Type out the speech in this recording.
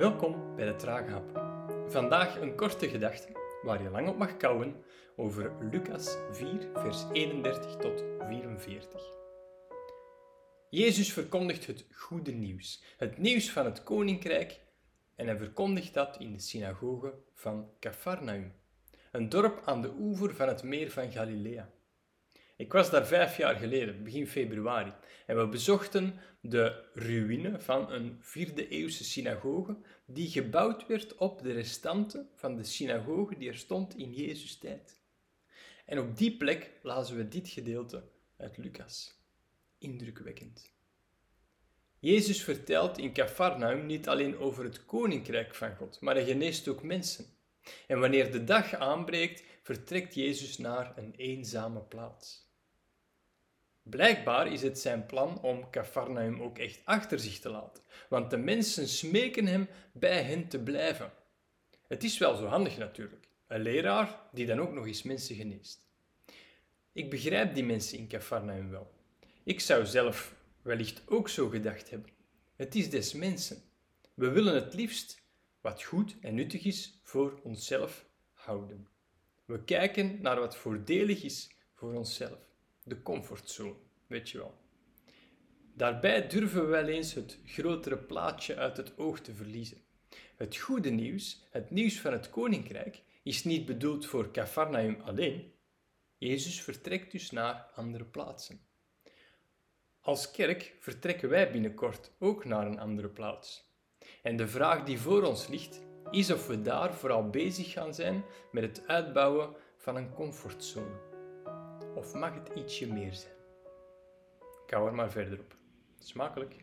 Welkom bij de Trage Hap. Vandaag een korte gedachte waar je lang op mag kouwen over Lucas 4, vers 31 tot 44. Jezus verkondigt het goede nieuws, het nieuws van het koninkrijk, en hij verkondigt dat in de synagoge van Capharnaum, een dorp aan de oever van het meer van Galilea. Ik was daar vijf jaar geleden, begin februari, en we bezochten de ruïne van een vierde eeuwse synagoge die gebouwd werd op de restanten van de synagoge die er stond in Jezus' tijd. En op die plek lazen we dit gedeelte uit Lucas. Indrukwekkend. Jezus vertelt in Capharnaum niet alleen over het koninkrijk van God, maar hij geneest ook mensen. En wanneer de dag aanbreekt, vertrekt Jezus naar een eenzame plaats. Blijkbaar is het zijn plan om Capharnaum ook echt achter zich te laten, want de mensen smeken hem bij hen te blijven. Het is wel zo handig natuurlijk, een leraar die dan ook nog eens mensen geneest. Ik begrijp die mensen in Capharnaum wel. Ik zou zelf wellicht ook zo gedacht hebben. Het is des mensen. We willen het liefst wat goed en nuttig is voor onszelf houden. We kijken naar wat voordelig is voor onszelf de comfortzone, weet je wel. Daarbij durven we wel eens het grotere plaatje uit het oog te verliezen. Het goede nieuws, het nieuws van het koninkrijk, is niet bedoeld voor Capharnaum alleen. Jezus vertrekt dus naar andere plaatsen. Als kerk vertrekken wij binnenkort ook naar een andere plaats. En de vraag die voor ons ligt, is of we daar vooral bezig gaan zijn met het uitbouwen van een comfortzone. Of mag het ietsje meer zijn? Ik hou er maar verder op. Smakelijk.